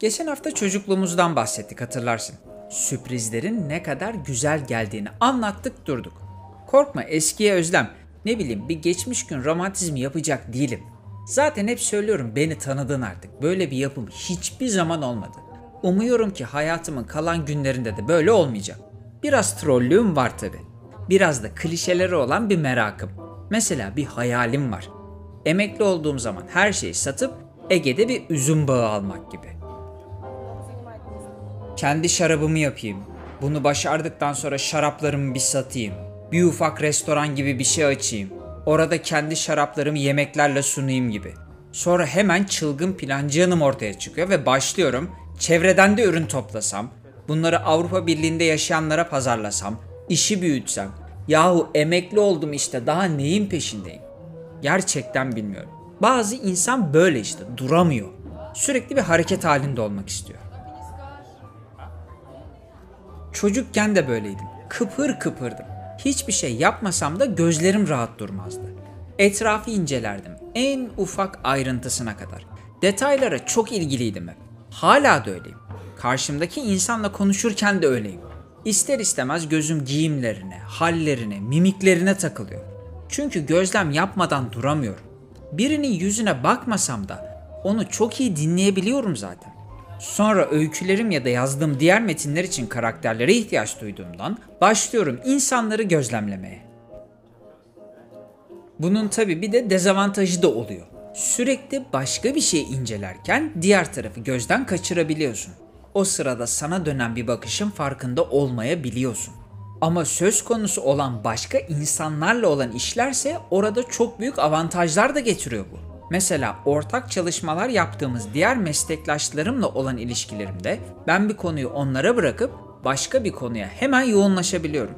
Geçen hafta çocukluğumuzdan bahsettik hatırlarsın. Sürprizlerin ne kadar güzel geldiğini anlattık durduk. Korkma eskiye özlem. Ne bileyim bir geçmiş gün romantizmi yapacak değilim. Zaten hep söylüyorum beni tanıdın artık. Böyle bir yapım hiçbir zaman olmadı. Umuyorum ki hayatımın kalan günlerinde de böyle olmayacak. Biraz trollüğüm var tabi. Biraz da klişeleri olan bir merakım. Mesela bir hayalim var. Emekli olduğum zaman her şeyi satıp Ege'de bir üzüm bağı almak gibi. Kendi şarabımı yapayım. Bunu başardıktan sonra şaraplarımı bir satayım. Bir ufak restoran gibi bir şey açayım. Orada kendi şaraplarımı yemeklerle sunayım gibi. Sonra hemen çılgın plancı yanım ortaya çıkıyor ve başlıyorum. Çevreden de ürün toplasam, bunları Avrupa Birliği'nde yaşayanlara pazarlasam, işi büyütsem. Yahu emekli oldum işte daha neyin peşindeyim? Gerçekten bilmiyorum. Bazı insan böyle işte duramıyor. Sürekli bir hareket halinde olmak istiyor. Çocukken de böyleydim. Kıpır kıpırdım. Hiçbir şey yapmasam da gözlerim rahat durmazdı. Etrafı incelerdim. En ufak ayrıntısına kadar. Detaylara çok ilgiliydim hep. Hala da öyleyim. Karşımdaki insanla konuşurken de öyleyim. İster istemez gözüm giyimlerine, hallerine, mimiklerine takılıyor. Çünkü gözlem yapmadan duramıyorum. Birinin yüzüne bakmasam da onu çok iyi dinleyebiliyorum zaten. Sonra öykülerim ya da yazdığım diğer metinler için karakterlere ihtiyaç duyduğumdan başlıyorum insanları gözlemlemeye. Bunun tabi bir de dezavantajı da oluyor. Sürekli başka bir şey incelerken diğer tarafı gözden kaçırabiliyorsun. O sırada sana dönen bir bakışın farkında olmayabiliyorsun. Ama söz konusu olan başka insanlarla olan işlerse orada çok büyük avantajlar da getiriyor bu. Mesela ortak çalışmalar yaptığımız diğer meslektaşlarımla olan ilişkilerimde ben bir konuyu onlara bırakıp başka bir konuya hemen yoğunlaşabiliyorum.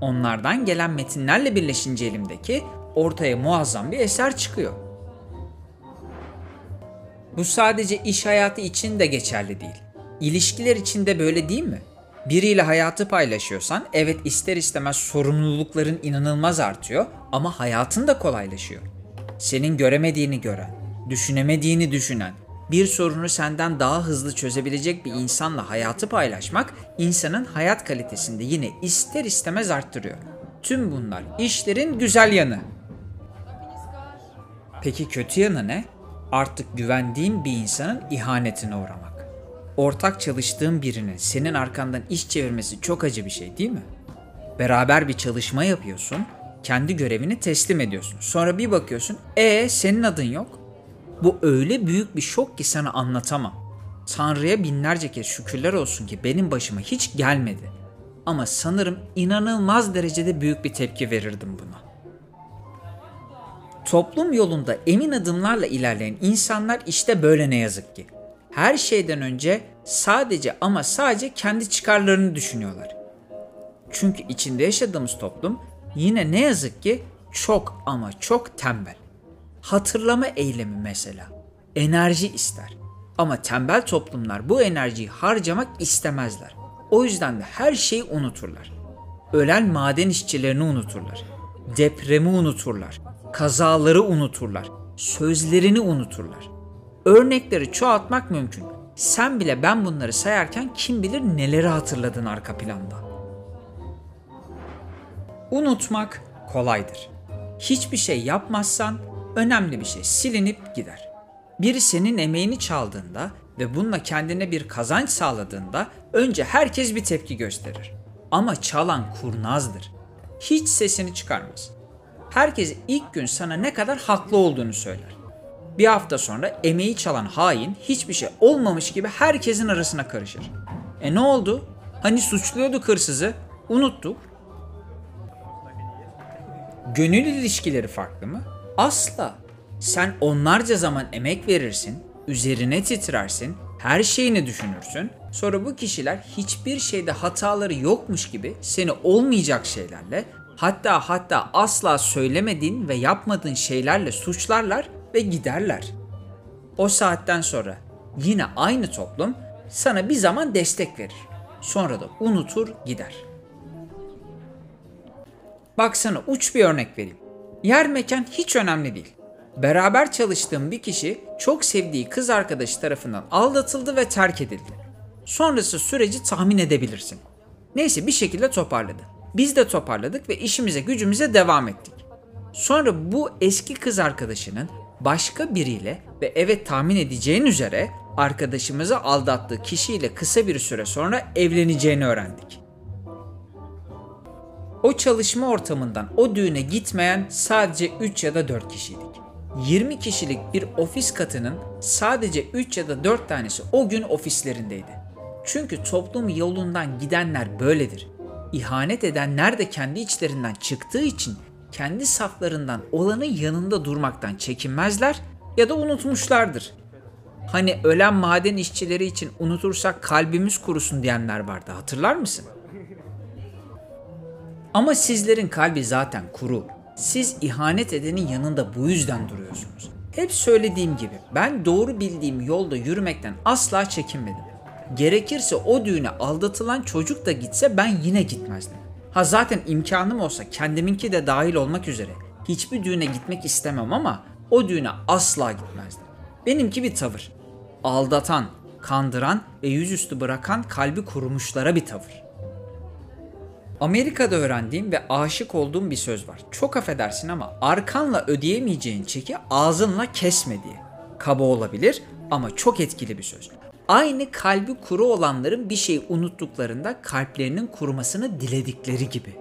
Onlardan gelen metinlerle birleşince elimdeki ortaya muazzam bir eser çıkıyor. Bu sadece iş hayatı için de geçerli değil. İlişkiler için de böyle değil mi? Biriyle hayatı paylaşıyorsan evet ister istemez sorumlulukların inanılmaz artıyor ama hayatın da kolaylaşıyor. Senin göremediğini gören, düşünemediğini düşünen, bir sorunu senden daha hızlı çözebilecek bir insanla hayatı paylaşmak insanın hayat kalitesini de yine ister istemez arttırıyor. Tüm bunlar işlerin güzel yanı. Peki kötü yanı ne? Artık güvendiğin bir insanın ihanetine uğramak. Ortak çalıştığın birinin senin arkandan iş çevirmesi çok acı bir şey değil mi? Beraber bir çalışma yapıyorsun, kendi görevini teslim ediyorsun. Sonra bir bakıyorsun, e senin adın yok. Bu öyle büyük bir şok ki sana anlatamam. Tanrı'ya binlerce kez şükürler olsun ki benim başıma hiç gelmedi. Ama sanırım inanılmaz derecede büyük bir tepki verirdim buna. Toplum yolunda emin adımlarla ilerleyen insanlar işte böyle ne yazık ki. Her şeyden önce sadece ama sadece kendi çıkarlarını düşünüyorlar. Çünkü içinde yaşadığımız toplum yine ne yazık ki çok ama çok tembel. Hatırlama eylemi mesela. Enerji ister. Ama tembel toplumlar bu enerjiyi harcamak istemezler. O yüzden de her şeyi unuturlar. Ölen maden işçilerini unuturlar. Depremi unuturlar. Kazaları unuturlar. Sözlerini unuturlar. Örnekleri çoğaltmak mümkün. Sen bile ben bunları sayarken kim bilir neleri hatırladın arka planda. Unutmak kolaydır. Hiçbir şey yapmazsan önemli bir şey silinip gider. Biri senin emeğini çaldığında ve bununla kendine bir kazanç sağladığında önce herkes bir tepki gösterir. Ama çalan kurnazdır. Hiç sesini çıkarmaz. Herkes ilk gün sana ne kadar haklı olduğunu söyler. Bir hafta sonra emeği çalan hain hiçbir şey olmamış gibi herkesin arasına karışır. E ne oldu? Hani suçluyorduk hırsızı, unuttuk. Gönül ilişkileri farklı mı? Asla. Sen onlarca zaman emek verirsin, üzerine titrersin, her şeyini düşünürsün. Sonra bu kişiler hiçbir şeyde hataları yokmuş gibi seni olmayacak şeylerle, hatta hatta asla söylemediğin ve yapmadığın şeylerle suçlarlar ve giderler. O saatten sonra yine aynı toplum sana bir zaman destek verir. Sonra da unutur gider. Bak sana uç bir örnek vereyim. Yer mekan hiç önemli değil. Beraber çalıştığım bir kişi çok sevdiği kız arkadaşı tarafından aldatıldı ve terk edildi. Sonrası süreci tahmin edebilirsin. Neyse bir şekilde toparladı. Biz de toparladık ve işimize gücümüze devam ettik. Sonra bu eski kız arkadaşının başka biriyle ve evet tahmin edeceğin üzere arkadaşımızı aldattığı kişiyle kısa bir süre sonra evleneceğini öğrendik. O çalışma ortamından o düğüne gitmeyen sadece 3 ya da 4 kişiydik. 20 kişilik bir ofis katının sadece 3 ya da 4 tanesi o gün ofislerindeydi. Çünkü toplum yolundan gidenler böyledir. İhanet edenler de kendi içlerinden çıktığı için kendi saflarından olanın yanında durmaktan çekinmezler ya da unutmuşlardır. Hani ölen maden işçileri için unutursak kalbimiz kurusun diyenler vardı hatırlar mısın? Ama sizlerin kalbi zaten kuru. Siz ihanet edenin yanında bu yüzden duruyorsunuz. Hep söylediğim gibi ben doğru bildiğim yolda yürümekten asla çekinmedim. Gerekirse o düğüne aldatılan çocuk da gitse ben yine gitmezdim. Ha zaten imkanım olsa kendiminki de dahil olmak üzere hiçbir düğüne gitmek istemem ama o düğüne asla gitmezdim. Benimki bir tavır. Aldatan, kandıran ve yüzüstü bırakan kalbi kurumuşlara bir tavır. Amerika'da öğrendiğim ve aşık olduğum bir söz var. Çok affedersin ama arkanla ödeyemeyeceğin çeki ağzınla kesme diye. Kaba olabilir ama çok etkili bir söz. Aynı kalbi kuru olanların bir şey unuttuklarında kalplerinin kurumasını diledikleri gibi.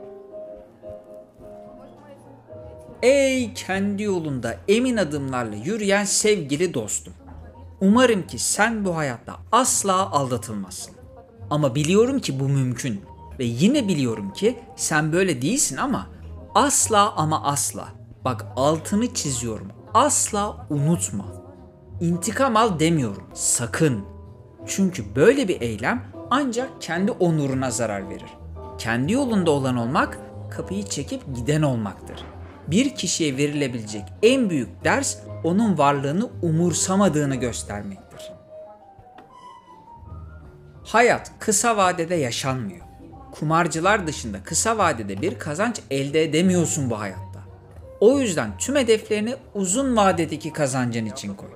Ey kendi yolunda emin adımlarla yürüyen sevgili dostum. Umarım ki sen bu hayatta asla aldatılmazsın. Ama biliyorum ki bu mümkün ve yine biliyorum ki sen böyle değilsin ama asla ama asla bak altını çiziyorum asla unutma. İntikam al demiyorum sakın. Çünkü böyle bir eylem ancak kendi onuruna zarar verir. Kendi yolunda olan olmak kapıyı çekip giden olmaktır. Bir kişiye verilebilecek en büyük ders onun varlığını umursamadığını göstermektir. Hayat kısa vadede yaşanmıyor. Kumarcılar dışında kısa vadede bir kazanç elde edemiyorsun bu hayatta. O yüzden tüm hedeflerini uzun vadedeki kazancın için koy.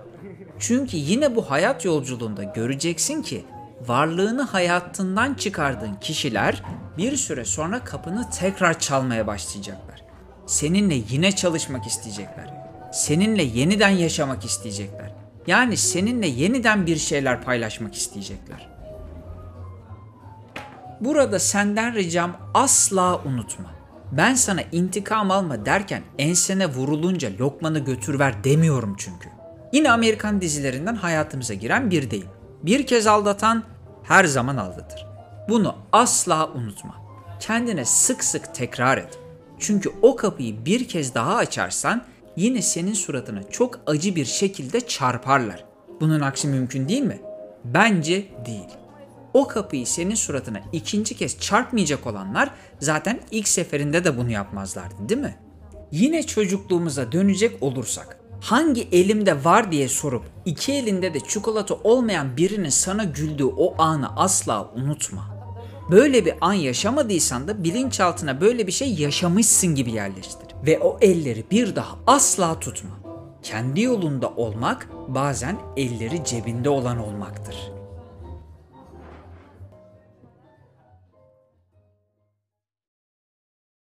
Çünkü yine bu hayat yolculuğunda göreceksin ki varlığını hayatından çıkardığın kişiler bir süre sonra kapını tekrar çalmaya başlayacaklar. Seninle yine çalışmak isteyecekler. Seninle yeniden yaşamak isteyecekler. Yani seninle yeniden bir şeyler paylaşmak isteyecekler. Burada senden ricam asla unutma. Ben sana intikam alma derken ensene vurulunca lokmanı götür ver demiyorum çünkü. Yine Amerikan dizilerinden hayatımıza giren bir deyim. Bir kez aldatan her zaman aldatır. Bunu asla unutma. Kendine sık sık tekrar et. Çünkü o kapıyı bir kez daha açarsan yine senin suratına çok acı bir şekilde çarparlar. Bunun aksi mümkün değil mi? Bence değil. O kapıyı senin suratına ikinci kez çarpmayacak olanlar zaten ilk seferinde de bunu yapmazlardı değil mi? Yine çocukluğumuza dönecek olursak hangi elimde var diye sorup iki elinde de çikolata olmayan birinin sana güldüğü o anı asla unutma. Böyle bir an yaşamadıysan da bilinçaltına böyle bir şey yaşamışsın gibi yerleştir. Ve o elleri bir daha asla tutma. Kendi yolunda olmak bazen elleri cebinde olan olmaktır.